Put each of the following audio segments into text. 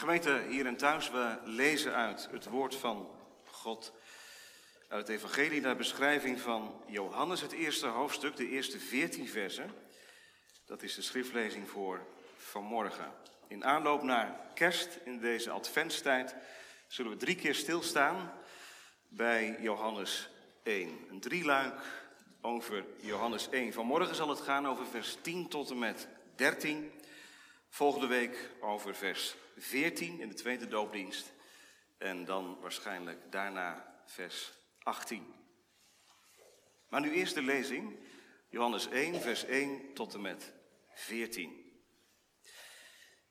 Gemeente hier en thuis, we lezen uit het woord van God. Uit het evangelie naar beschrijving van Johannes, het eerste hoofdstuk, de eerste veertien versen. Dat is de schriftlezing voor vanmorgen. In aanloop naar kerst in deze adventstijd zullen we drie keer stilstaan bij Johannes 1. Een drieluik over Johannes 1. Vanmorgen zal het gaan over vers 10 tot en met 13. Volgende week over vers 14 in de tweede doopdienst. En dan waarschijnlijk daarna vers 18. Maar nu eerst de lezing. Johannes 1, vers 1 tot en met 14.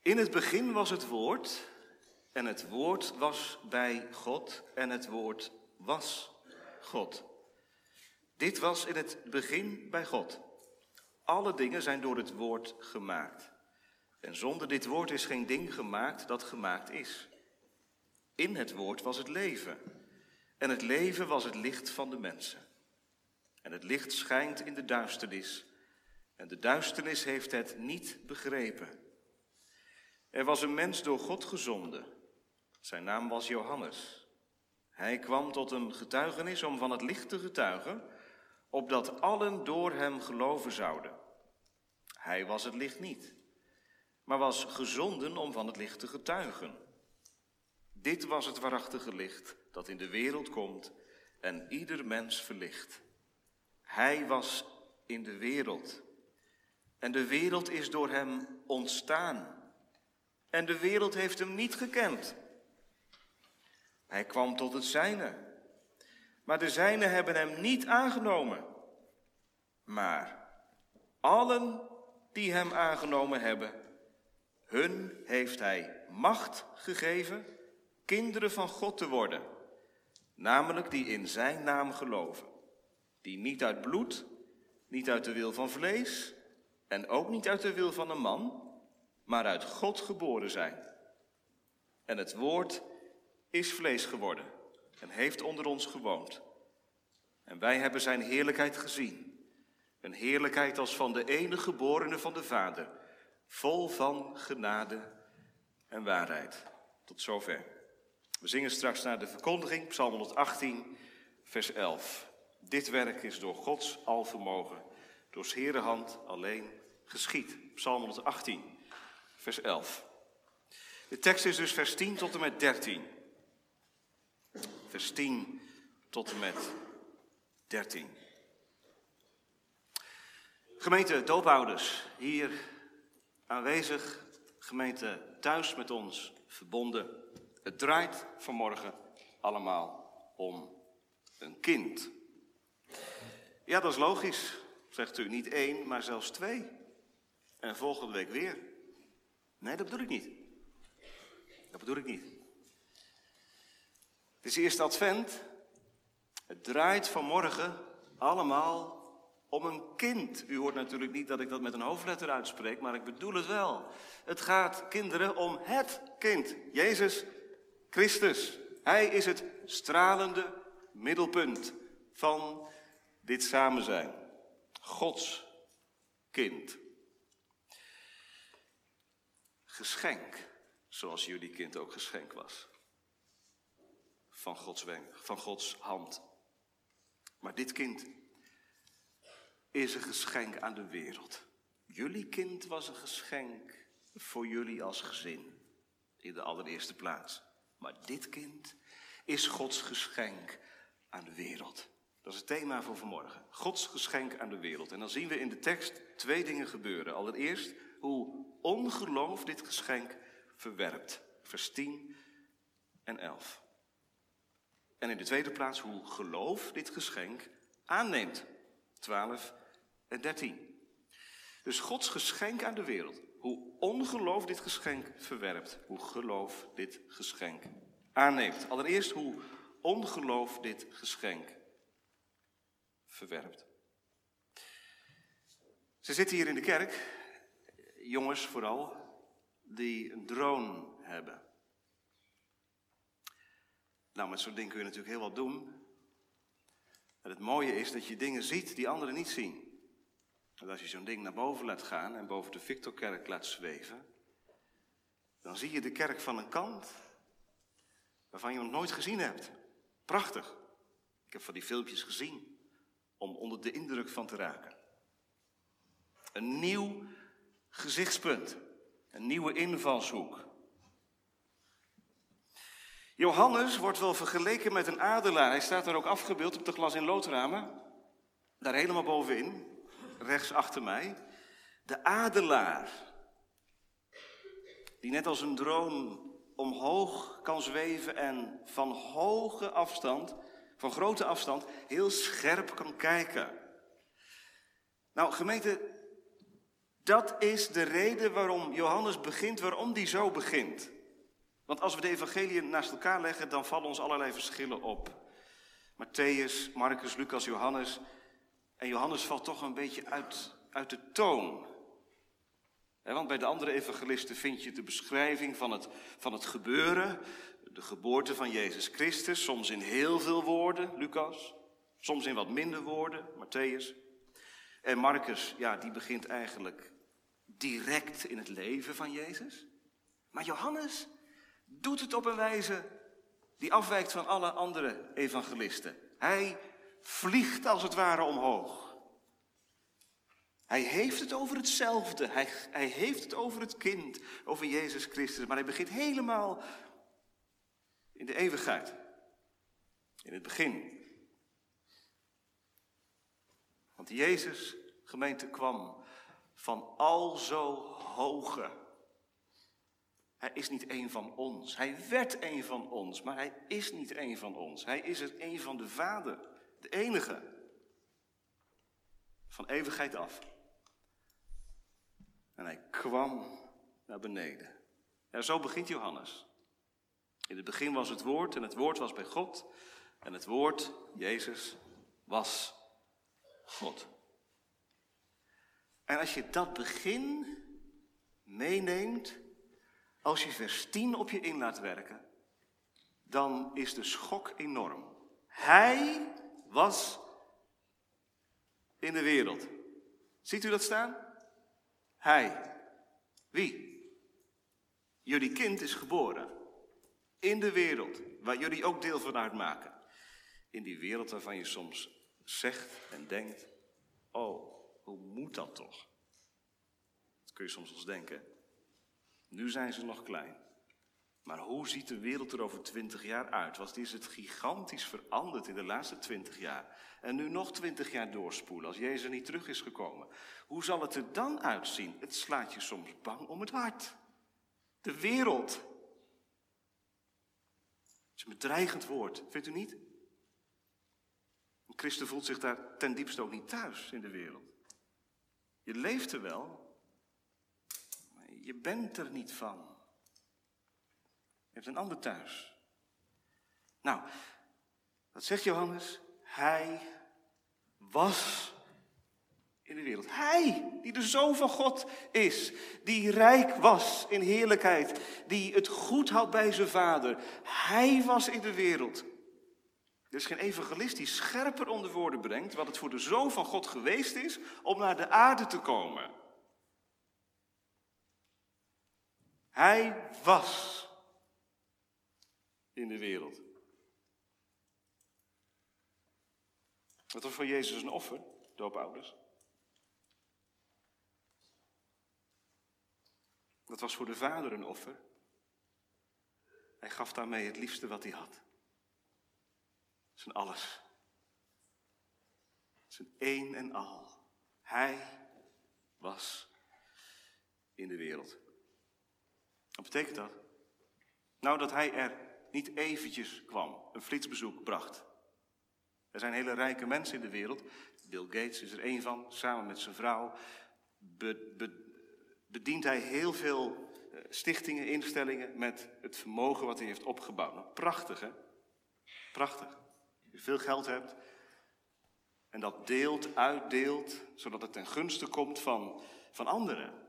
In het begin was het woord en het woord was bij God en het woord was God. Dit was in het begin bij God. Alle dingen zijn door het woord gemaakt. En zonder dit woord is geen ding gemaakt dat gemaakt is. In het woord was het leven. En het leven was het licht van de mensen. En het licht schijnt in de duisternis. En de duisternis heeft het niet begrepen. Er was een mens door God gezonden. Zijn naam was Johannes. Hij kwam tot een getuigenis om van het licht te getuigen, opdat allen door hem geloven zouden. Hij was het licht niet maar was gezonden om van het licht te getuigen. Dit was het waarachtige licht dat in de wereld komt en ieder mens verlicht. Hij was in de wereld en de wereld is door hem ontstaan en de wereld heeft hem niet gekend. Hij kwam tot het zijne, maar de zijne hebben hem niet aangenomen. Maar allen die hem aangenomen hebben, hun heeft hij macht gegeven kinderen van God te worden, namelijk die in zijn naam geloven, die niet uit bloed, niet uit de wil van vlees en ook niet uit de wil van een man, maar uit God geboren zijn. En het woord is vlees geworden en heeft onder ons gewoond. En wij hebben zijn heerlijkheid gezien, een heerlijkheid als van de enige geborene van de Vader vol van genade en waarheid. Tot zover. We zingen straks naar de verkondiging, Psalm 118, vers 11. Dit werk is door Gods alvermogen, door Heere hand alleen geschied. Psalm 118, vers 11. De tekst is dus vers 10 tot en met 13. Vers 10 tot en met 13. Gemeente doopouders, hier aanwezig, gemeente thuis met ons verbonden. Het draait vanmorgen allemaal om een kind. Ja, dat is logisch, zegt u. Niet één, maar zelfs twee. En volgende week weer. Nee, dat bedoel ik niet. Dat bedoel ik niet. Het is eerst advent. Het draait vanmorgen allemaal om een kind. U hoort natuurlijk niet dat ik dat met een hoofdletter uitspreek, maar ik bedoel het wel. Het gaat, kinderen, om het kind. Jezus Christus. Hij is het stralende middelpunt van dit samen zijn. Gods kind. Geschenk, zoals jullie kind ook geschenk was. Van Gods, van Gods hand. Maar dit kind is een geschenk aan de wereld. Jullie kind was een geschenk voor jullie als gezin, in de allereerste plaats. Maar dit kind is Gods geschenk aan de wereld. Dat is het thema voor vanmorgen. Gods geschenk aan de wereld. En dan zien we in de tekst twee dingen gebeuren. Allereerst hoe ongeloof dit geschenk verwerpt. Vers 10 en 11. En in de tweede plaats hoe geloof dit geschenk aanneemt. 12 en 13. Dus Gods geschenk aan de wereld. Hoe ongeloof dit geschenk verwerpt, hoe geloof dit geschenk aanneemt. Allereerst hoe ongeloof dit geschenk verwerpt. Ze zitten hier in de kerk, jongens vooral, die een drone hebben. Nou, met zo'n ding kun je natuurlijk heel wat doen. En het mooie is dat je dingen ziet die anderen niet zien. Als je zo'n ding naar boven laat gaan en boven de Victorkerk laat zweven, dan zie je de kerk van een kant waarvan je nog nooit gezien hebt. Prachtig. Ik heb van die filmpjes gezien om onder de indruk van te raken. Een nieuw gezichtspunt, een nieuwe invalshoek. Johannes wordt wel vergeleken met een adelaar. Hij staat er ook afgebeeld op de glas in loodramen. Daar helemaal bovenin, rechts achter mij. De adelaar. Die net als een droom omhoog kan zweven en van hoge afstand, van grote afstand, heel scherp kan kijken. Nou, gemeente, dat is de reden waarom Johannes begint, waarom die zo begint. Want als we de evangeliën naast elkaar leggen, dan vallen ons allerlei verschillen op. Matthäus, Marcus, Lucas, Johannes. En Johannes valt toch een beetje uit, uit de toon. want bij de andere evangelisten vind je de beschrijving van het, van het gebeuren, de geboorte van Jezus Christus, soms in heel veel woorden, Lucas, soms in wat minder woorden, Matthäus. En Marcus, ja, die begint eigenlijk direct in het leven van Jezus. Maar Johannes, doet het op een wijze die afwijkt van alle andere evangelisten. Hij vliegt als het ware omhoog. Hij heeft het over hetzelfde. Hij, hij heeft het over het kind, over Jezus Christus. Maar hij begint helemaal in de eeuwigheid. In het begin. Want Jezus, gemeente, kwam van al zo hoge hij is niet een van ons. Hij werd een van ons, maar hij is niet een van ons. Hij is er een van de Vader, de enige. Van eeuwigheid af. En hij kwam naar beneden. Ja, zo begint Johannes. In het begin was het woord en het woord was bij God. En het woord, Jezus, was God. En als je dat begin meeneemt als je vers 10 op je in laat werken, dan is de schok enorm. Hij was in de wereld. Ziet u dat staan? Hij. Wie? Jullie kind is geboren. In de wereld, waar jullie ook deel van uitmaken. In die wereld waarvan je soms zegt en denkt: Oh, hoe moet dat toch? Dat kun je soms eens denken. Nu zijn ze nog klein. Maar hoe ziet de wereld er over twintig jaar uit? Wat is het gigantisch veranderd in de laatste twintig jaar? En nu nog twintig jaar doorspoelen als Jezus niet terug is gekomen. Hoe zal het er dan uitzien? Het slaat je soms bang om het hart. De wereld. Het is een bedreigend woord, vindt u niet? Een christen voelt zich daar ten diepste ook niet thuis in de wereld. Je leeft er wel, je bent er niet van. Je hebt een ander thuis. Nou, wat zegt Johannes? Hij was in de wereld. Hij, die de Zoon van God is, die rijk was in heerlijkheid, die het goed had bij zijn vader. Hij was in de wereld. Er is geen evangelist die scherper onder woorden brengt wat het voor de Zoon van God geweest is om naar de aarde te komen. Hij was in de wereld. Het was voor Jezus een offer, doopouders. Dat was voor de vader een offer. Hij gaf daarmee het liefste wat hij had. Zijn alles. Zijn één en al. Hij was in de wereld. Wat betekent dat? Nou, dat hij er niet eventjes kwam, een flitsbezoek bracht. Er zijn hele rijke mensen in de wereld. Bill Gates is er één van, samen met zijn vrouw. bedient hij heel veel eh, stichtingen, instellingen met het vermogen wat hij heeft opgebouwd. Nou, prachtig, hè? Prachtig. Als je veel geld hebt en dat deelt, uitdeelt, zodat het ten gunste komt van, van anderen.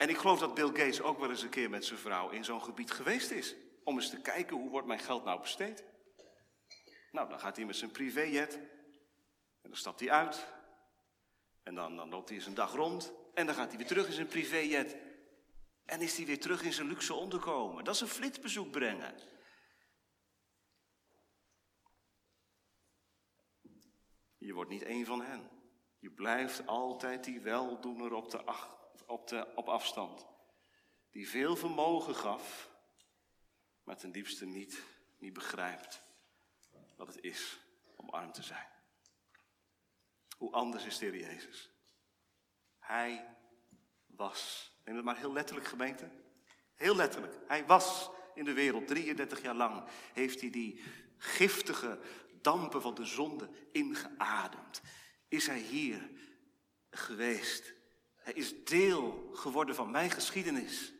En ik geloof dat Bill Gates ook wel eens een keer met zijn vrouw in zo'n gebied geweest is. Om eens te kijken hoe wordt mijn geld nou besteed. Nou, dan gaat hij met zijn privéjet. En dan stapt hij uit. En dan, dan loopt hij eens een dag rond. En dan gaat hij weer terug in zijn privéjet. En is hij weer terug in zijn luxe onderkomen. Dat is een flitsbezoek brengen. Je wordt niet één van hen. Je blijft altijd die weldoener op, de, op, de, op afstand. Die veel vermogen gaf, maar ten diepste niet, niet begrijpt wat het is om arm te zijn. Hoe anders is de Jezus? Hij was, neem het maar heel letterlijk gemeente, heel letterlijk. Hij was in de wereld, 33 jaar lang heeft hij die giftige dampen van de zonde ingeademd. Is hij hier geweest. Hij is deel geworden van mijn geschiedenis.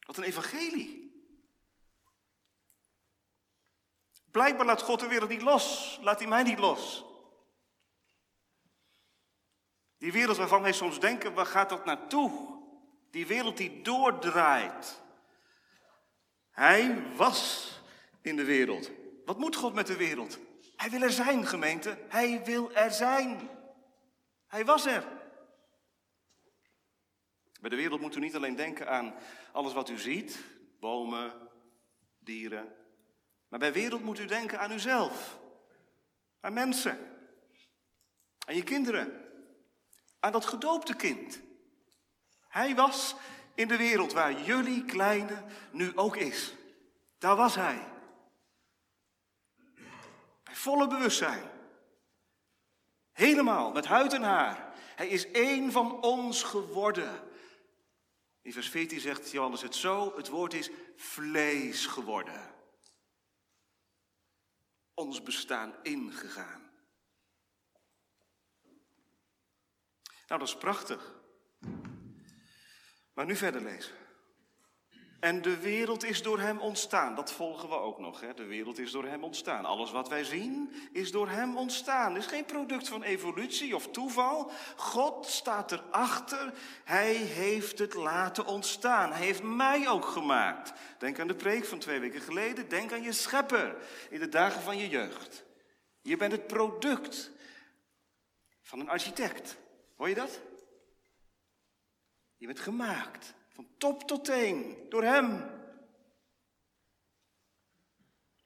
Wat een evangelie. Blijkbaar laat God de wereld niet los. Laat hij mij niet los. Die wereld waarvan wij soms denken, waar gaat dat naartoe? Die wereld die doordraait. Hij was in de wereld. Wat moet God met de wereld? Hij wil er zijn, gemeente. Hij wil er zijn. Hij was er. Bij de wereld moet u niet alleen denken aan alles wat u ziet, bomen, dieren. Maar bij wereld moet u denken aan uzelf, aan mensen, aan je kinderen, aan dat gedoopte kind. Hij was in de wereld waar jullie kleine nu ook is. Daar was hij. Volle bewustzijn. Helemaal, met huid en haar. Hij is één van ons geworden. In vers 14 zegt Johannes het zo, het woord is vlees geworden. Ons bestaan ingegaan. Nou, dat is prachtig. Maar nu verder lezen. En de wereld is door hem ontstaan. Dat volgen we ook nog. Hè? De wereld is door hem ontstaan. Alles wat wij zien is door hem ontstaan. Het is geen product van evolutie of toeval. God staat erachter. Hij heeft het laten ontstaan. Hij heeft mij ook gemaakt. Denk aan de preek van twee weken geleden. Denk aan je schepper in de dagen van je jeugd. Je bent het product van een architect. Hoor je dat? Je bent gemaakt. Van top tot teen, door Hem.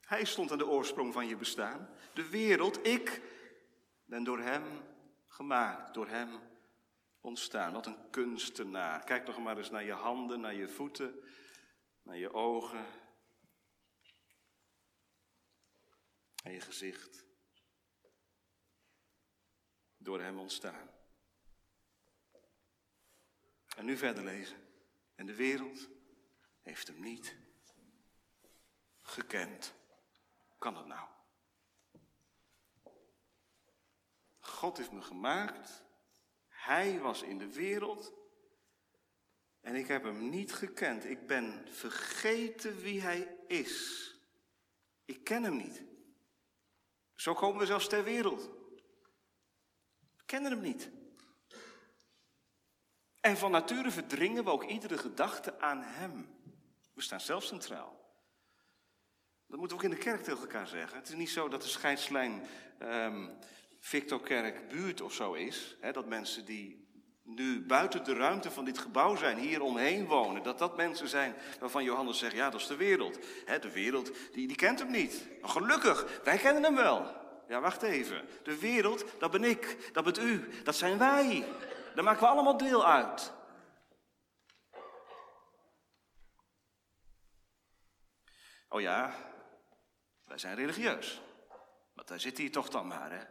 Hij stond aan de oorsprong van je bestaan. De wereld, ik, ben door Hem gemaakt, door Hem ontstaan. Wat een kunstenaar. Kijk nog maar eens naar je handen, naar je voeten, naar je ogen, naar je gezicht. Door Hem ontstaan. En nu verder lezen. En de wereld heeft hem niet gekend. Kan dat nou? God heeft me gemaakt. Hij was in de wereld. En ik heb hem niet gekend. Ik ben vergeten wie hij is. Ik ken hem niet. Zo komen we zelfs ter wereld. We kennen hem niet. En van nature verdringen we ook iedere gedachte aan Hem. We staan zelf centraal. Dat moeten we ook in de kerk tegen elkaar zeggen. Het is niet zo dat de scheidslijn um, Victorkerk buurt of zo is. Hè, dat mensen die nu buiten de ruimte van dit gebouw zijn, hier omheen wonen, dat dat mensen zijn waarvan Johannes zegt, ja, dat is de wereld. Hè, de wereld, die, die kent hem niet. Maar gelukkig, wij kennen hem wel. Ja, wacht even. De wereld, dat ben ik, dat bent u, dat zijn wij. Daar maken we allemaal deel uit. Oh ja, wij zijn religieus. Want daar zit hij toch dan maar, hè?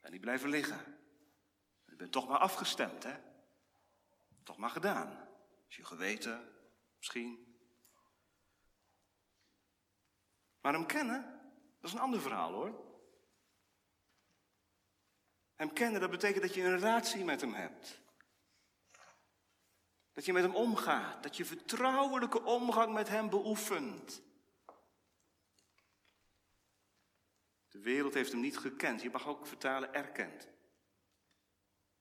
En die blijven liggen. Je bent toch maar afgestemd, hè? Toch maar gedaan. Is je geweten, misschien. Maar hem kennen, dat is een ander verhaal hoor. Hem kennen, dat betekent dat je een relatie met hem hebt. Dat je met hem omgaat, dat je vertrouwelijke omgang met hem beoefent. De wereld heeft hem niet gekend. Je mag ook vertalen erkend.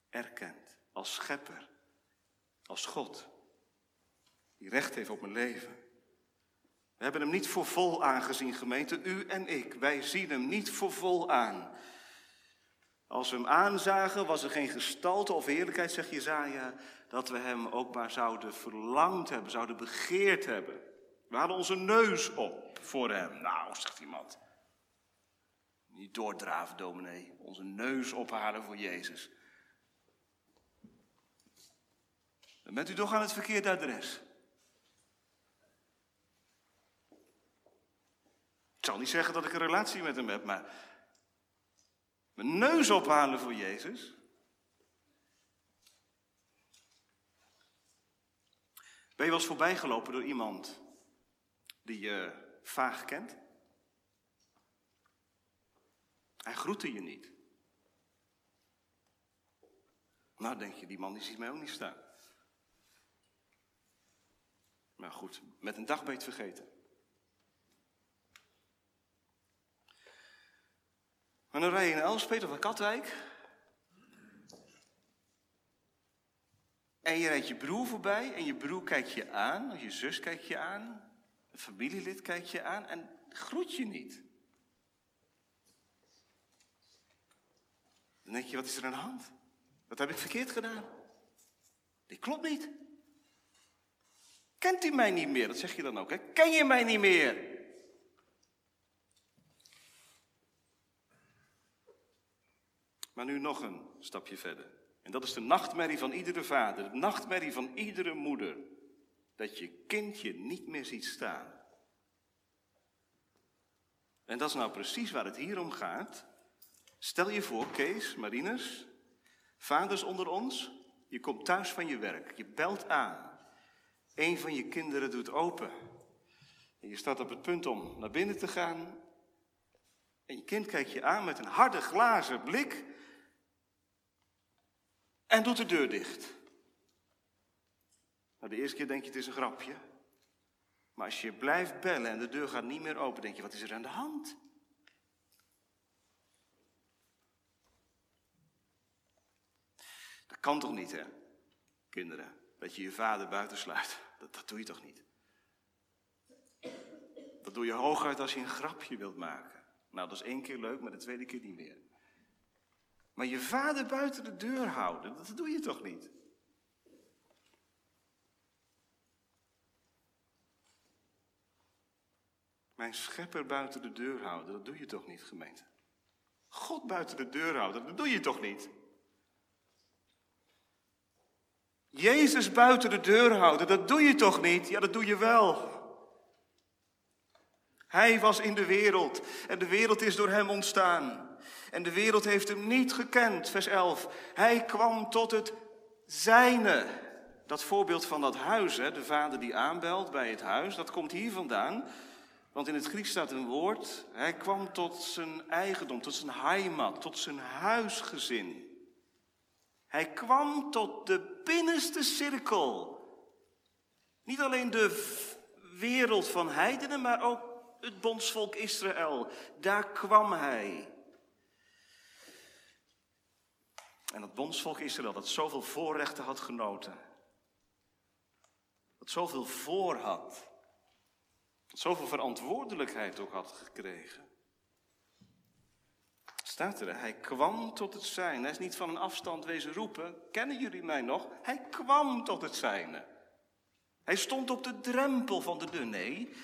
Erkend als schepper, als God, die recht heeft op mijn leven. We hebben hem niet voor vol aangezien, gemeente, u en ik. Wij zien hem niet voor vol aan. Als we hem aanzagen, was er geen gestalte of heerlijkheid, zegt Jezaja, dat we hem ook maar zouden verlangd hebben, zouden begeerd hebben. We hadden onze neus op voor hem. Nou, zegt iemand. Niet doordraven, dominee. Onze neus ophalen voor Jezus. Dan bent u toch aan het verkeerde adres. Ik zal niet zeggen dat ik een relatie met hem heb, maar mijn neus ophalen voor Jezus. Ben je wel eens voorbijgelopen door iemand die je vaag kent? Hij groette je niet. Nou, denk je, die man die ziet mij ook niet staan. Maar goed, met een dag ben je het vergeten. Maar dan rij je in Elspet in Katwijk. En je rijdt je broer voorbij en je broer kijkt je aan, je zus kijkt je aan, een familielid kijkt je aan en groet je niet. Dan denk je, wat is er aan de hand? Wat heb ik verkeerd gedaan? Dit klopt niet. Kent u mij niet meer? Dat zeg je dan ook. Hè? Ken je mij niet meer? Maar nu nog een stapje verder. En dat is de nachtmerrie van iedere vader, de nachtmerrie van iedere moeder. Dat je kindje niet meer ziet staan. En dat is nou precies waar het hier om gaat. Stel je voor, Kees, Marinus, vaders onder ons, je komt thuis van je werk, je belt aan. Een van je kinderen doet open. En je staat op het punt om naar binnen te gaan. En je kind kijkt je aan met een harde glazen blik en doet de deur dicht. Nou, de eerste keer denk je het is een grapje. Maar als je blijft bellen en de deur gaat niet meer open, denk je, wat is er aan de hand? Dat kan toch niet, hè, kinderen? Dat je je vader buitensluit. Dat, dat doe je toch niet? Dat doe je hooguit als je een grapje wilt maken. Nou, dat is één keer leuk, maar de tweede keer niet meer. Maar je vader buiten de deur houden, dat doe je toch niet? Mijn schepper buiten de deur houden, dat doe je toch niet, gemeente? God buiten de deur houden, dat doe je toch niet? Jezus buiten de deur houden, dat doe je toch niet? Ja, dat doe je wel. Hij was in de wereld en de wereld is door hem ontstaan. En de wereld heeft hem niet gekend, vers 11. Hij kwam tot het zijne. Dat voorbeeld van dat huis, hè, de vader die aanbelt bij het huis, dat komt hier vandaan. Want in het Grieks staat een woord. Hij kwam tot zijn eigendom, tot zijn heimat, tot zijn huisgezin. Hij kwam tot de binnenste cirkel. Niet alleen de wereld van heidenen, maar ook het bondsvolk Israël. Daar kwam hij. En dat bondsvolk Israël, dat zoveel voorrechten had genoten. Dat zoveel voor had. Dat zoveel verantwoordelijkheid ook had gekregen. Staat er, hij kwam tot het zijn. Hij is niet van een afstand wezen roepen. Kennen jullie mij nog? Hij kwam tot het zijne. Hij stond op de drempel van de deur. Nee,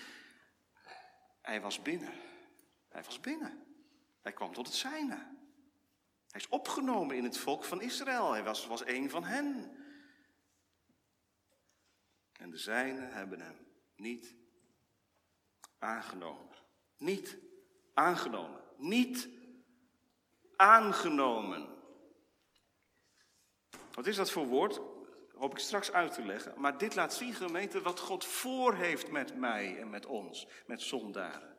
hij was binnen. Hij was binnen. Hij kwam tot het zijne. Hij is opgenomen in het volk van Israël. Hij was, was een van hen. En de zijnen hebben hem niet aangenomen. Niet aangenomen. Niet aangenomen. Wat is dat voor woord? Hoop ik straks uit te leggen. Maar dit laat zien, gemeente, wat God voor heeft met mij en met ons, met zondaren.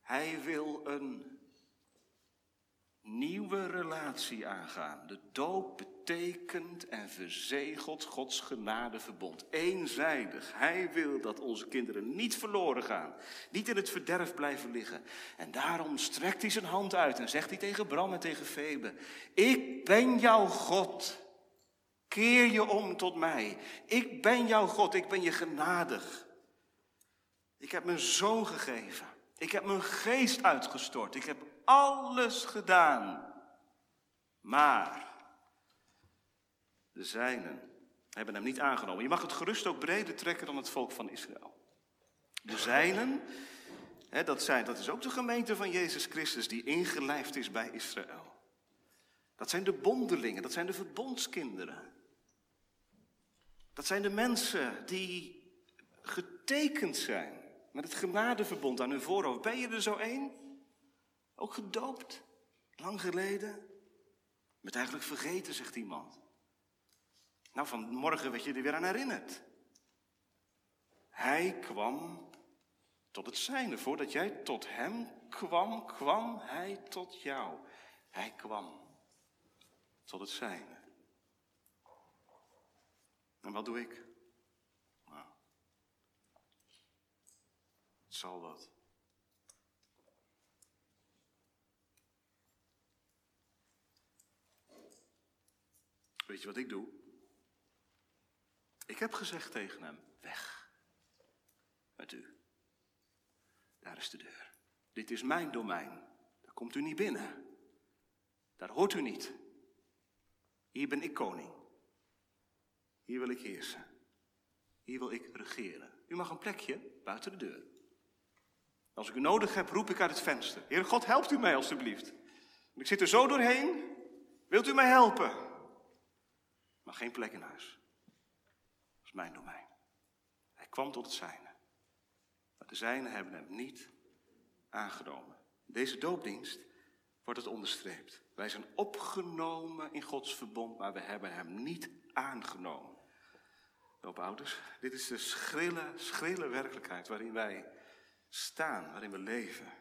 Hij wil een nieuwe relatie aangaan. De doop betekent en verzegelt Gods genadeverbond. Eenzijdig. Hij wil dat onze kinderen niet verloren gaan. Niet in het verderf blijven liggen. En daarom strekt hij zijn hand uit en zegt hij tegen Bram en tegen Febe. Ik ben jouw God. Keer je om tot mij. Ik ben jouw God. Ik ben je genadig. Ik heb mijn zoon gegeven. Ik heb mijn geest uitgestort. Ik heb alles gedaan. Maar de zijnen hebben hem niet aangenomen. Je mag het gerust ook breder trekken dan het volk van Israël. De zijnen, hè, dat, zijn, dat is ook de gemeente van Jezus Christus die ingelijfd is bij Israël. Dat zijn de bondelingen, dat zijn de verbondskinderen. Dat zijn de mensen die getekend zijn met het genadeverbond aan hun voorhoofd. Ben je er zo één? Ook gedoopt? Lang geleden? Met eigenlijk vergeten, zegt iemand. Nou, vanmorgen werd je er weer aan herinnerd. Hij kwam tot het zijne. Voordat jij tot hem kwam, kwam hij tot jou. Hij kwam tot het zijne. En wat doe ik? Nou, het zal wat. Weet je wat ik doe? Ik heb gezegd tegen hem, weg met u. Daar is de deur. Dit is mijn domein. Daar komt u niet binnen. Daar hoort u niet. Hier ben ik koning. Hier wil ik heersen. Hier wil ik regeren. U mag een plekje buiten de deur. Als ik u nodig heb, roep ik uit het venster. Heer God, helpt u mij alstublieft. Ik zit er zo doorheen. Wilt u mij helpen? Geen plek in huis. Dat is mijn domein. Hij kwam tot het zijne. Maar de zijnen hebben hem niet aangenomen. Deze doopdienst wordt het onderstreept. Wij zijn opgenomen in Gods verbond, maar we hebben hem niet aangenomen. Doopouders, dit is de schrille, schrille werkelijkheid waarin wij staan, waarin we leven.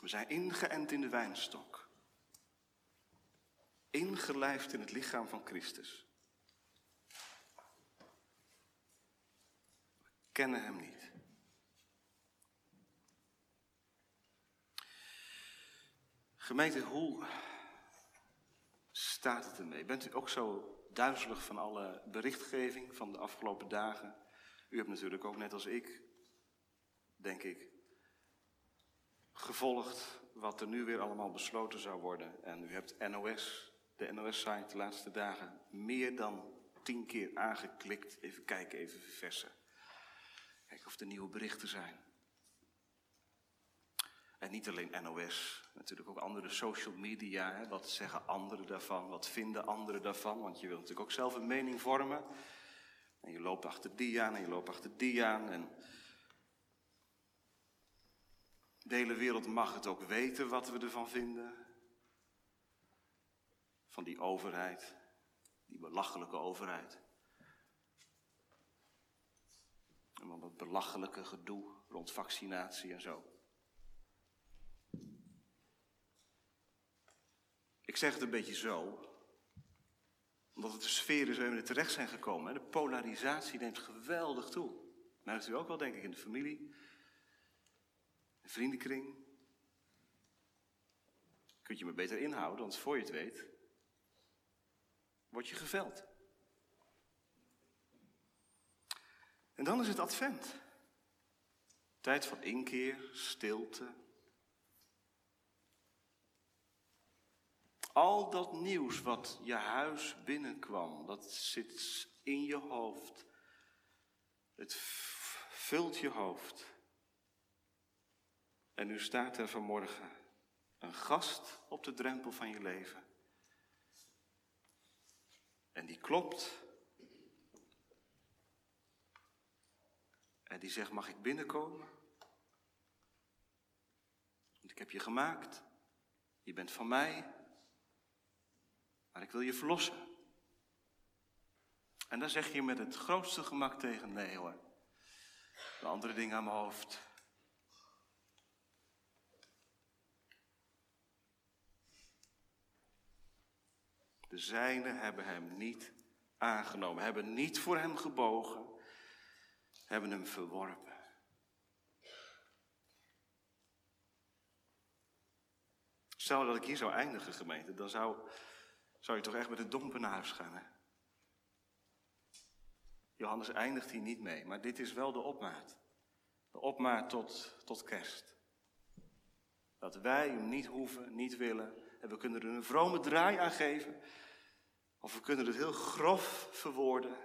We zijn ingeënt in de wijnstok. Ingelijfd in het lichaam van Christus. We kennen hem niet. Gemeente, hoe staat het ermee? Bent u ook zo duizelig van alle berichtgeving van de afgelopen dagen? U hebt natuurlijk ook net als ik, denk ik, gevolgd wat er nu weer allemaal besloten zou worden. En u hebt NOS, de NOS-site de laatste dagen, meer dan tien keer aangeklikt. Even kijken, even verversen. Kijken of er nieuwe berichten zijn. En niet alleen NOS, natuurlijk ook andere social media. Hè? Wat zeggen anderen daarvan? Wat vinden anderen daarvan? Want je wilt natuurlijk ook zelf een mening vormen. En je loopt achter die aan en je loopt achter die aan. En de hele wereld mag het ook weten wat we ervan vinden. Van die overheid, die belachelijke overheid. En van dat belachelijke gedoe rond vaccinatie en zo. Ik zeg het een beetje zo, omdat het de sfeer is waarin we terecht zijn gekomen. De polarisatie neemt geweldig toe. Nou, dat u ook wel, denk ik, in de familie, de vriendenkring. Kunt je me beter inhouden, want voor je het weet, word je geveld. En dan is het advent. Tijd van inkeer, stilte, Al dat nieuws wat je huis binnenkwam, dat zit in je hoofd. Het vult je hoofd. En nu staat er vanmorgen een gast op de drempel van je leven. En die klopt. En die zegt, mag ik binnenkomen? Want ik heb je gemaakt. Je bent van mij. Maar ik wil je verlossen. En dan zeg je met het grootste gemak tegen nee hoor. De andere dingen aan mijn hoofd. De zijnen hebben hem niet aangenomen, hebben niet voor hem gebogen, hebben hem verworpen. Stel dat ik hier zou eindigen, gemeente, dan zou zou je toch echt met de dompen naar huis gaan. Hè? Johannes eindigt hier niet mee, maar dit is wel de opmaat. De opmaat tot, tot kerst. Dat wij hem niet hoeven, niet willen. En we kunnen er een vrome draai aan geven. Of we kunnen het heel grof verwoorden.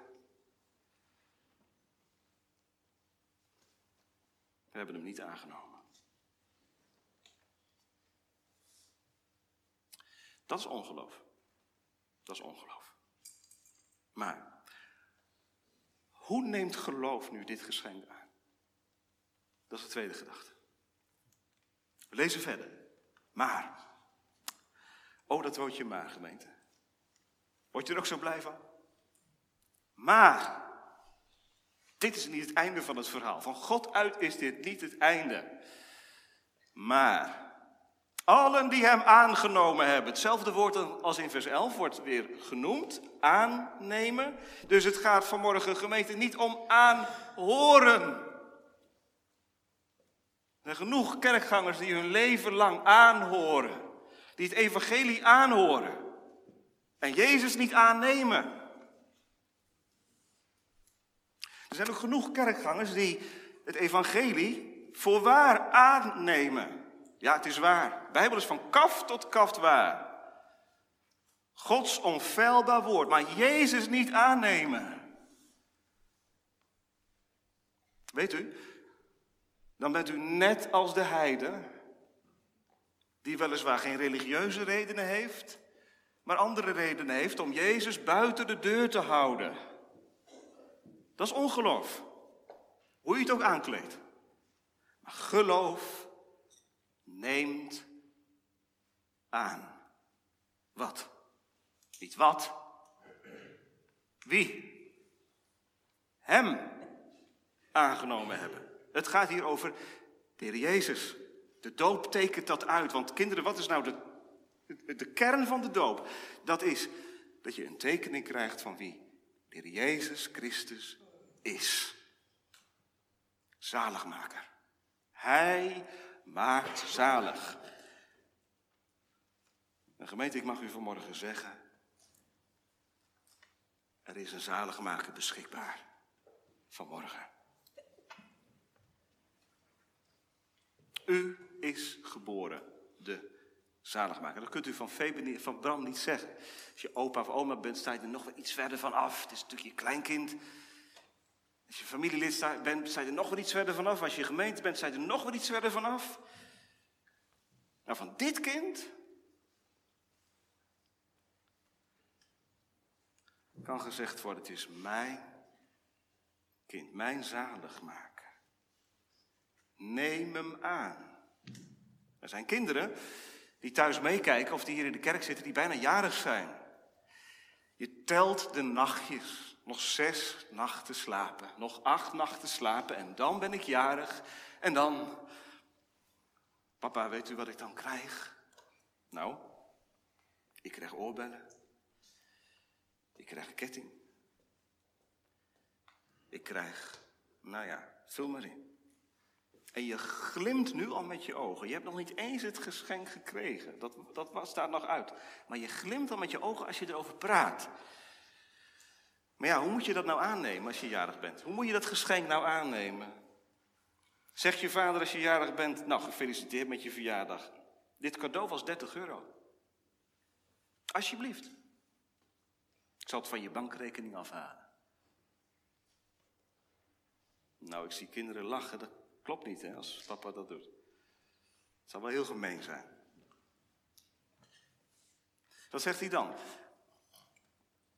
We hebben hem niet aangenomen. Dat is ongeloof. Dat is ongeloof. Maar hoe neemt geloof nu dit geschenk aan? Dat is de tweede gedachte. We lezen verder. Maar. Oh, dat woordje maar, gemeente. Word je er ook zo blij van? Maar. Dit is niet het einde van het verhaal. Van God uit is dit niet het einde. Maar. Allen die hem aangenomen hebben. Hetzelfde woord als in vers 11 wordt weer genoemd. Aannemen. Dus het gaat vanmorgen, gemeente, niet om aanhoren. Er zijn genoeg kerkgangers die hun leven lang aanhoren. Die het evangelie aanhoren. En Jezus niet aannemen. Er zijn ook genoeg kerkgangers die het evangelie voor waar aannemen. Ja, het is waar. De Bijbel is van kaf tot kaft waar. Gods onfeilbaar woord, maar Jezus niet aannemen. Weet u, dan bent u net als de heide, die weliswaar geen religieuze redenen heeft, maar andere redenen heeft om Jezus buiten de deur te houden. Dat is ongeloof. Hoe je het ook aankleedt. Maar geloof neemt aan. Wat? Niet wat. Wie? Hem aangenomen hebben. Het gaat hier over de Heer Jezus. De doop tekent dat uit. Want kinderen, wat is nou de, de kern van de doop? Dat is dat je een tekening krijgt van wie de Jezus Christus is. Zaligmaker. Hij maakt zalig. En gemeente, ik mag u vanmorgen zeggen, er is een zaligmaker beschikbaar vanmorgen. U is geboren, de zaligmaker. Dat kunt u van, Febe, van Bram niet zeggen. Als je opa of oma bent, sta je er nog wel iets verder van af. Het is natuurlijk je kleinkind. Als je familielid bent, sta er nog wat iets verder vanaf. Als je gemeente bent, sta er nog wat iets verder vanaf. Nou, van dit kind kan gezegd worden, het is mijn kind, mijn zaligmaker. Neem hem aan. Er zijn kinderen die thuis meekijken of die hier in de kerk zitten, die bijna jarig zijn. Je telt de nachtjes. Nog zes nachten slapen. Nog acht nachten slapen. En dan ben ik jarig. En dan. Papa, weet u wat ik dan krijg? Nou, ik krijg oorbellen. Ik krijg een ketting. Ik krijg, nou ja, vul maar in. En je glimt nu al met je ogen. Je hebt nog niet eens het geschenk gekregen. Dat, dat staat nog uit. Maar je glimt al met je ogen als je erover praat. Maar ja, hoe moet je dat nou aannemen als je jarig bent? Hoe moet je dat geschenk nou aannemen? Zegt je vader als je jarig bent, nou gefeliciteerd met je verjaardag. Dit cadeau was 30 euro. Alsjeblieft. Ik zal het van je bankrekening afhalen. Nou, ik zie kinderen lachen, dat klopt niet hè, als papa dat doet. Het zal wel heel gemeen zijn. Wat zegt hij dan?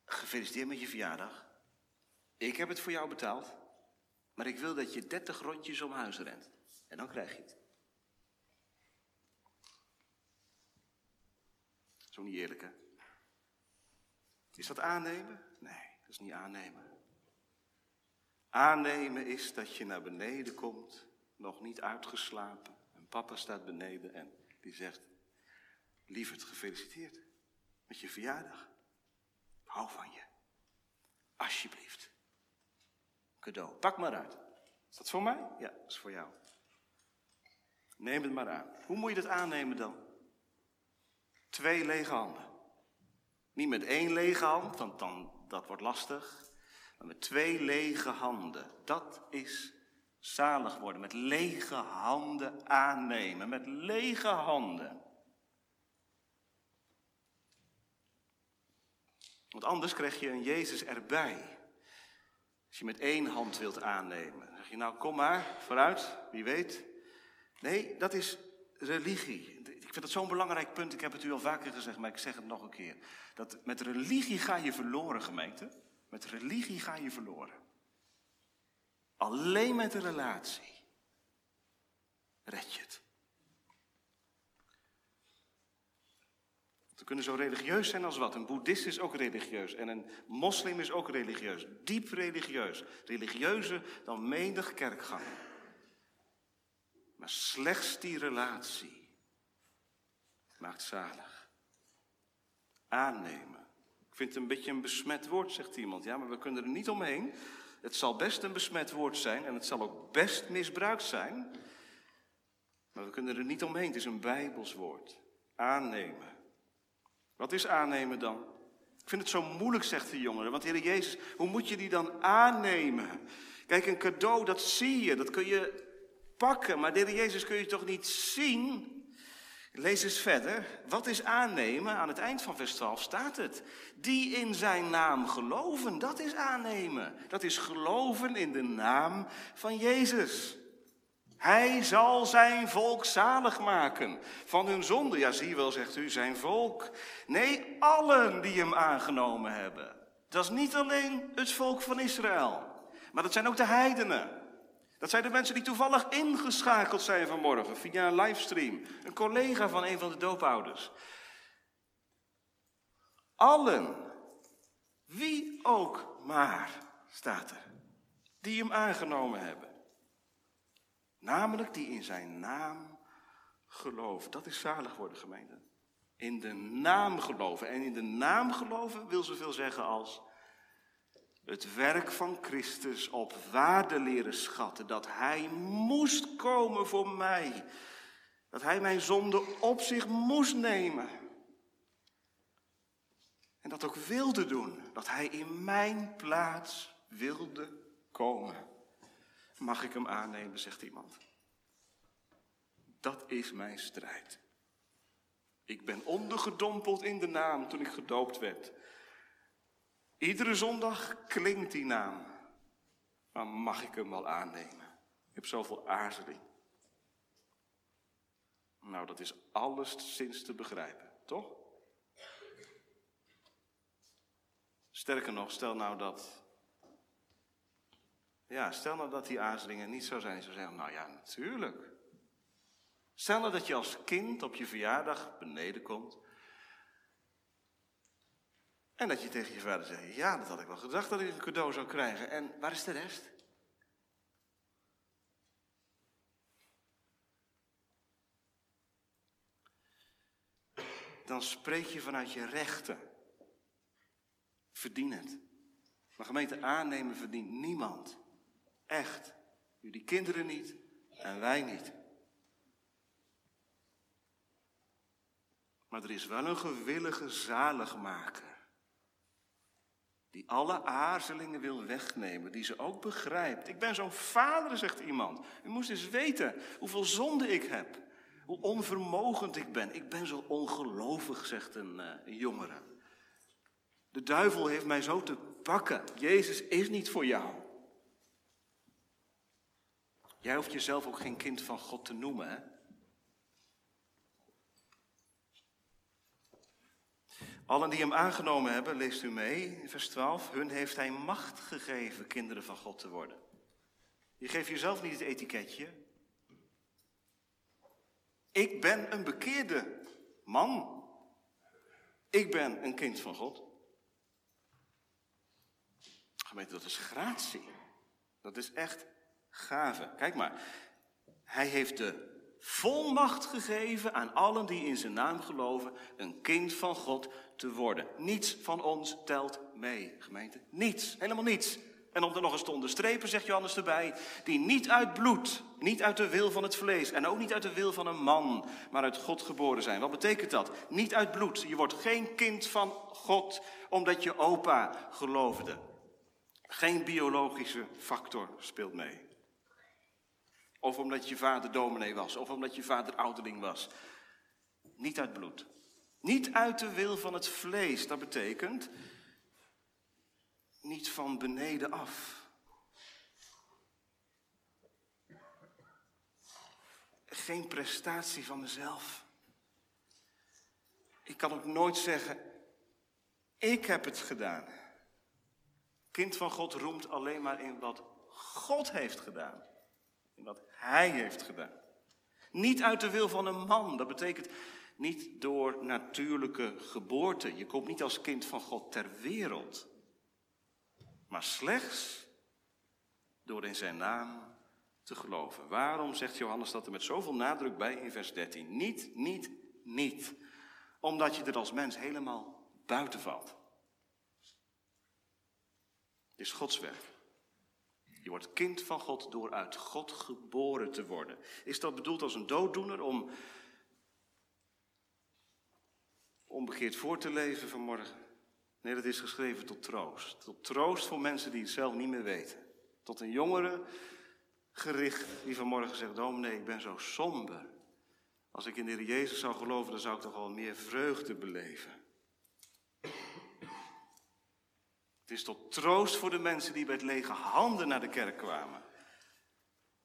Gefeliciteerd met je verjaardag. Ik heb het voor jou betaald. Maar ik wil dat je 30 rondjes om huis rent. En dan krijg je het. Zo niet eerlijk, hè? Is dat aannemen? Nee, dat is niet aannemen. Aannemen is dat je naar beneden komt, nog niet uitgeslapen. En papa staat beneden en die zegt: Lieverd, gefeliciteerd met je verjaardag hou van je. Alsjeblieft. Cadeau. Pak maar uit. Is dat voor mij? Ja, dat is voor jou. Neem het maar aan. Hoe moet je dat aannemen dan? Twee lege handen. Niet met één lege hand, want dan, dat wordt lastig. Maar met twee lege handen. Dat is Zalig worden, met lege handen aannemen, met lege handen. Want anders krijg je een Jezus erbij. Als je met één hand wilt aannemen, dan zeg je nou kom maar, vooruit, wie weet. Nee, dat is religie. Ik vind dat zo'n belangrijk punt, ik heb het u al vaker gezegd, maar ik zeg het nog een keer. Dat met religie ga je verloren, gemeente. Met religie ga je verloren. Alleen met de relatie red je het. We kunnen zo religieus zijn als wat. Een boeddhist is ook religieus en een moslim is ook religieus. Diep religieus. Religieuzer dan menig kerkganger. Maar slechts die relatie maakt zalig. Aannemen. Ik vind het een beetje een besmet woord, zegt iemand. Ja, maar we kunnen er niet omheen. Het zal best een besmet woord zijn en het zal ook best misbruikt zijn. Maar we kunnen er niet omheen. Het is een Bijbels woord. Aannemen. Wat is aannemen dan? Ik vind het zo moeilijk, zegt de jongere. Want Heer Jezus, hoe moet je die dan aannemen? Kijk, een cadeau, dat zie je, dat kun je pakken. Maar de Heer Jezus kun je toch niet zien? Lees eens verder. Wat is aannemen? Aan het eind van vers 12 staat het. Die in zijn naam geloven, dat is aannemen. Dat is geloven in de naam van Jezus. Hij zal zijn volk zalig maken van hun zonde. Ja, zie wel, zegt u, zijn volk. Nee, allen die hem aangenomen hebben. Dat is niet alleen het volk van Israël, maar dat zijn ook de heidenen. Dat zijn de mensen die toevallig ingeschakeld zijn vanmorgen via een livestream. Een collega van een van de doopouders. Allen, wie ook maar, staat er, die hem aangenomen hebben. Namelijk die in zijn naam geloven. Dat is zalig worden, gemeente. In de naam geloven. En in de naam geloven wil zoveel zeggen als het werk van Christus op waarde leren schatten. Dat Hij moest komen voor mij. Dat Hij mijn zonde op zich moest nemen. En dat ook wilde doen. Dat Hij in mijn plaats wilde komen. Mag ik hem aannemen, zegt iemand. Dat is mijn strijd. Ik ben ondergedompeld in de naam toen ik gedoopt werd. Iedere zondag klinkt die naam. Maar mag ik hem wel aannemen? Ik heb zoveel aarzeling. Nou, dat is alles sinds te begrijpen, toch? Sterker nog, stel nou dat ja, stel nou dat die aarzelingen niet zo zijn. Ze zeggen, nou ja, natuurlijk. Stel nou dat je als kind op je verjaardag beneden komt. En dat je tegen je vader zegt, ja, dat had ik wel gedacht dat ik een cadeau zou krijgen. En waar is de rest? Dan spreek je vanuit je rechten. Verdien het. Maar gemeente aannemen verdient niemand. Echt. Jullie kinderen niet en wij niet. Maar er is wel een gewillige zaligmaker. Die alle aarzelingen wil wegnemen, die ze ook begrijpt. Ik ben zo'n vader, zegt iemand. U moest eens weten hoeveel zonde ik heb. Hoe onvermogend ik ben. Ik ben zo ongelovig, zegt een, uh, een jongere. De duivel heeft mij zo te pakken. Jezus is niet voor jou. Jij hoeft jezelf ook geen kind van God te noemen, hè? Allen die hem aangenomen hebben, leest u mee, in vers 12, hun heeft hij macht gegeven kinderen van God te worden. Je geeft jezelf niet het etiketje. Ik ben een bekeerde man. Ik ben een kind van God. Gemeente, dat is gratie. Dat is echt gave. Kijk maar, hij heeft de volmacht gegeven aan allen die in zijn naam geloven, een kind van God te worden. Niets van ons telt mee, gemeente. Niets, helemaal niets. En om er nog eens te onderstrepen, zegt Johannes erbij, die niet uit bloed, niet uit de wil van het vlees en ook niet uit de wil van een man, maar uit God geboren zijn. Wat betekent dat? Niet uit bloed. Je wordt geen kind van God omdat je opa geloofde. Geen biologische factor speelt mee. Of omdat je vader dominee was, of omdat je vader ouderling was. Niet uit bloed. Niet uit de wil van het vlees. Dat betekent niet van beneden af. Geen prestatie van mezelf. Ik kan ook nooit zeggen, ik heb het gedaan. Kind van God roemt alleen maar in wat God heeft gedaan. In wat Hij heeft gedaan. Niet uit de wil van een man. Dat betekent niet door natuurlijke geboorte. Je komt niet als kind van God ter wereld. Maar slechts door in zijn naam te geloven. Waarom zegt Johannes dat er met zoveel nadruk bij in vers 13? Niet, niet, niet. Omdat je er als mens helemaal buiten valt. Het is Gods werk. Je wordt kind van God door uit God geboren te worden. Is dat bedoeld als een dooddoener om onbegeerd voor te leven vanmorgen? Nee, dat is geschreven tot troost. Tot troost voor mensen die het zelf niet meer weten. Tot een jongere gericht die vanmorgen zegt, dominee, ik ben zo somber. Als ik in de Heer Jezus zou geloven, dan zou ik toch wel meer vreugde beleven. Het is tot troost voor de mensen die met lege handen naar de kerk kwamen.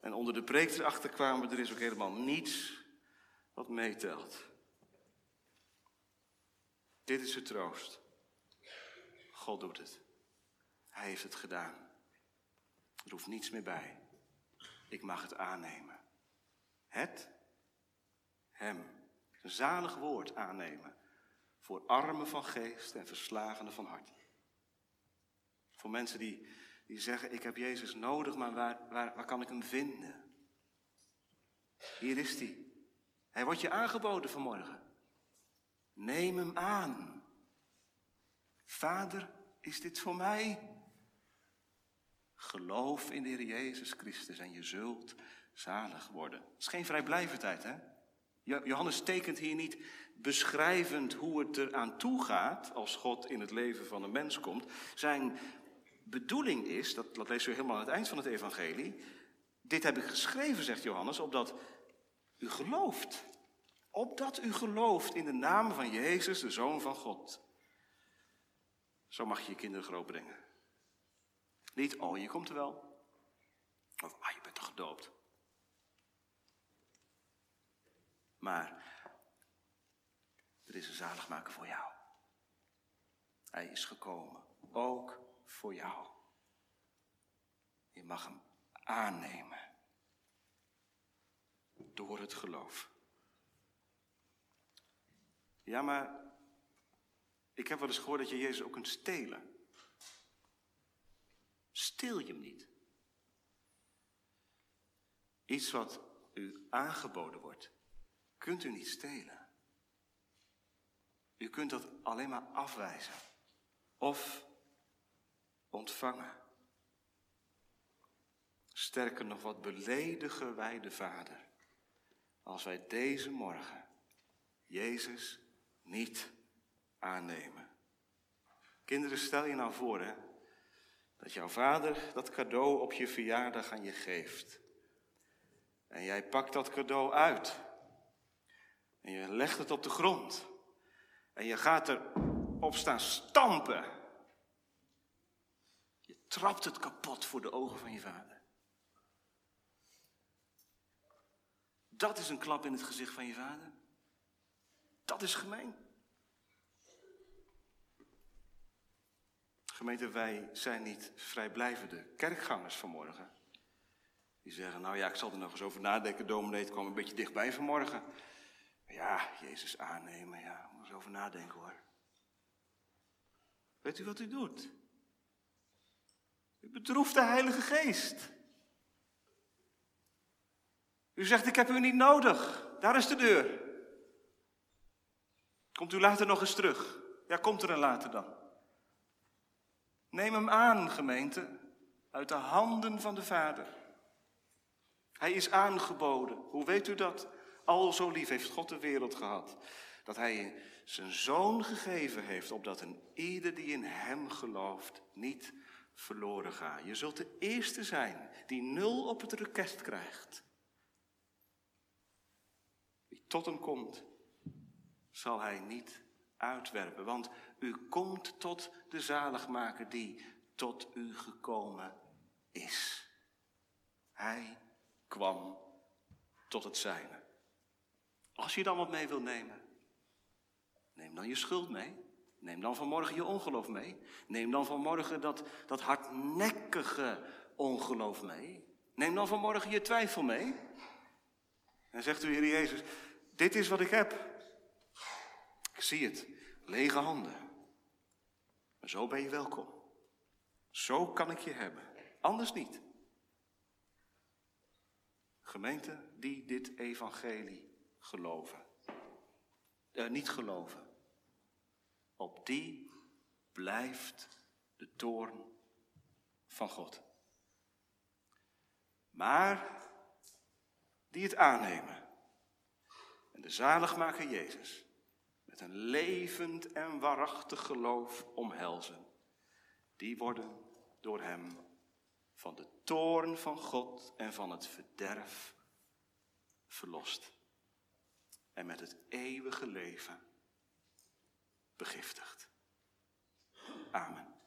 En onder de preek erachter kwamen, er is ook helemaal niets wat meetelt. Dit is de troost. God doet het. Hij heeft het gedaan. Er hoeft niets meer bij. Ik mag het aannemen. Het, hem, een zalig woord aannemen. Voor armen van geest en verslagenen van hart. Voor mensen die, die zeggen, ik heb Jezus nodig, maar waar, waar, waar kan ik hem vinden? Hier is hij. Hij wordt je aangeboden vanmorgen. Neem hem aan. Vader, is dit voor mij? Geloof in de Heer Jezus Christus en je zult zalig worden. Het is geen vrijblijvendheid, hè? Johannes tekent hier niet beschrijvend hoe het eraan toe gaat als God in het leven van een mens komt. Zijn bedoeling is, dat, dat leest u helemaal aan het eind van het evangelie, dit heb ik geschreven, zegt Johannes, opdat u gelooft. Opdat u gelooft in de naam van Jezus, de Zoon van God. Zo mag je je kinderen grootbrengen. Niet, oh, je komt er wel. Of, ah, je bent toch gedoopt. Maar er is een zaligmaker voor jou. Hij is gekomen, ook voor jou. Je mag hem aannemen door het geloof. Ja, maar ik heb wel eens gehoord dat je Jezus ook kunt stelen. Steel je hem niet. Iets wat u aangeboden wordt, kunt u niet stelen. U kunt dat alleen maar afwijzen of ontvangen. Sterker nog, wat beledigen wij de Vader als wij deze morgen Jezus niet aannemen. Kinderen, stel je nou voor hè, dat jouw vader dat cadeau op je verjaardag aan je geeft. En jij pakt dat cadeau uit. En je legt het op de grond. En je gaat er op staan stampen. Trapt het kapot voor de ogen van je vader. Dat is een klap in het gezicht van je vader. Dat is gemeen. Gemeente, wij zijn niet vrijblijvende kerkgangers vanmorgen. Die zeggen, nou ja, ik zal er nog eens over nadenken, dominee, het kwam een beetje dichtbij vanmorgen. Ja, Jezus aannemen, ja, moet eens over nadenken hoor. Weet u wat u doet? U bedroeft de Heilige Geest. U zegt, ik heb u niet nodig. Daar is de deur. Komt u later nog eens terug? Ja, komt er een later dan. Neem hem aan, gemeente, uit de handen van de Vader. Hij is aangeboden. Hoe weet u dat? Al zo lief heeft God de wereld gehad. Dat hij zijn zoon gegeven heeft, opdat een ieder die in hem gelooft niet verloren gaat. Je zult de eerste zijn die nul op het rekest krijgt. tot hem komt, zal hij niet uitwerpen. Want u komt tot de zaligmaker die tot u gekomen is. Hij kwam tot het zijne. Als je dan wat mee wil nemen, neem dan je schuld mee. Neem dan vanmorgen je ongeloof mee. Neem dan vanmorgen dat, dat hardnekkige ongeloof mee. Neem dan vanmorgen je twijfel mee. En zegt u, Heer Jezus, dit is wat ik heb. Ik zie het, lege handen. Maar zo ben je welkom. Zo kan ik je hebben, anders niet. Gemeente die dit evangelie geloven, uh, niet geloven, op die blijft de toorn van God. Maar die het aannemen en de zaligmaker Jezus met een levend en waarachtig geloof omhelzen, die worden door hem van de toorn van God en van het verderf verlost. En met het eeuwige leven begiftigd. Amen.